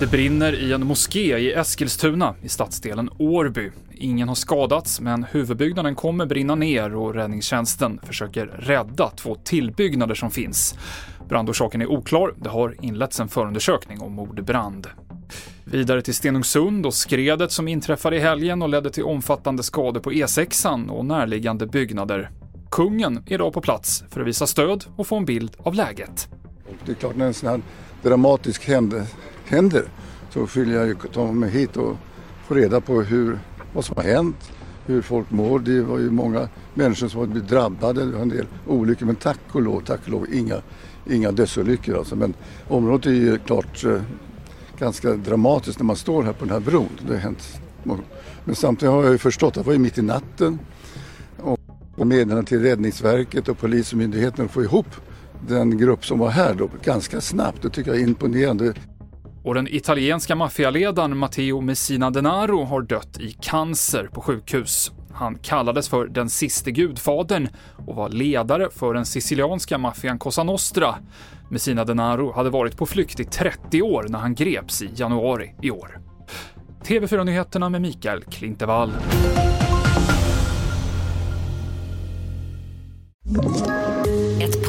Det brinner i en moské i Eskilstuna i stadsdelen Årby. Ingen har skadats, men huvudbyggnaden kommer brinna ner och räddningstjänsten försöker rädda två tillbyggnader som finns. Brandorsaken är oklar. Det har inletts en förundersökning om mordbrand. Vidare till Stenungsund och skredet som inträffade i helgen och ledde till omfattande skador på E6an och närliggande byggnader. Kungen är idag på plats för att visa stöd och få en bild av läget. Det är klart när en sån här dramatisk händelse händer så vill jag ju ta mig hit och få reda på hur, vad som har hänt, hur folk mår. Det var ju många människor som har blivit drabbade, det var en del olyckor men tack och lov, tack och lov inga, inga dödsolyckor alltså. Men området är ju klart eh, ganska dramatiskt när man står här på den här bron. Det har hänt. Men samtidigt har jag ju förstått att det var ju mitt i natten och meddelande till Räddningsverket och Polismyndigheten att få ihop den grupp som var här då ganska snabbt. Det tycker jag är imponerande. Och den italienska maffialedaren Matteo Messina Denaro har dött i cancer på sjukhus. Han kallades för den siste gudfadern och var ledare för den sicilianska maffian Cosa Nostra. Messina Denaro hade varit på flykt i 30 år när han greps i januari i år. TV4-nyheterna med Mikael Klintevall.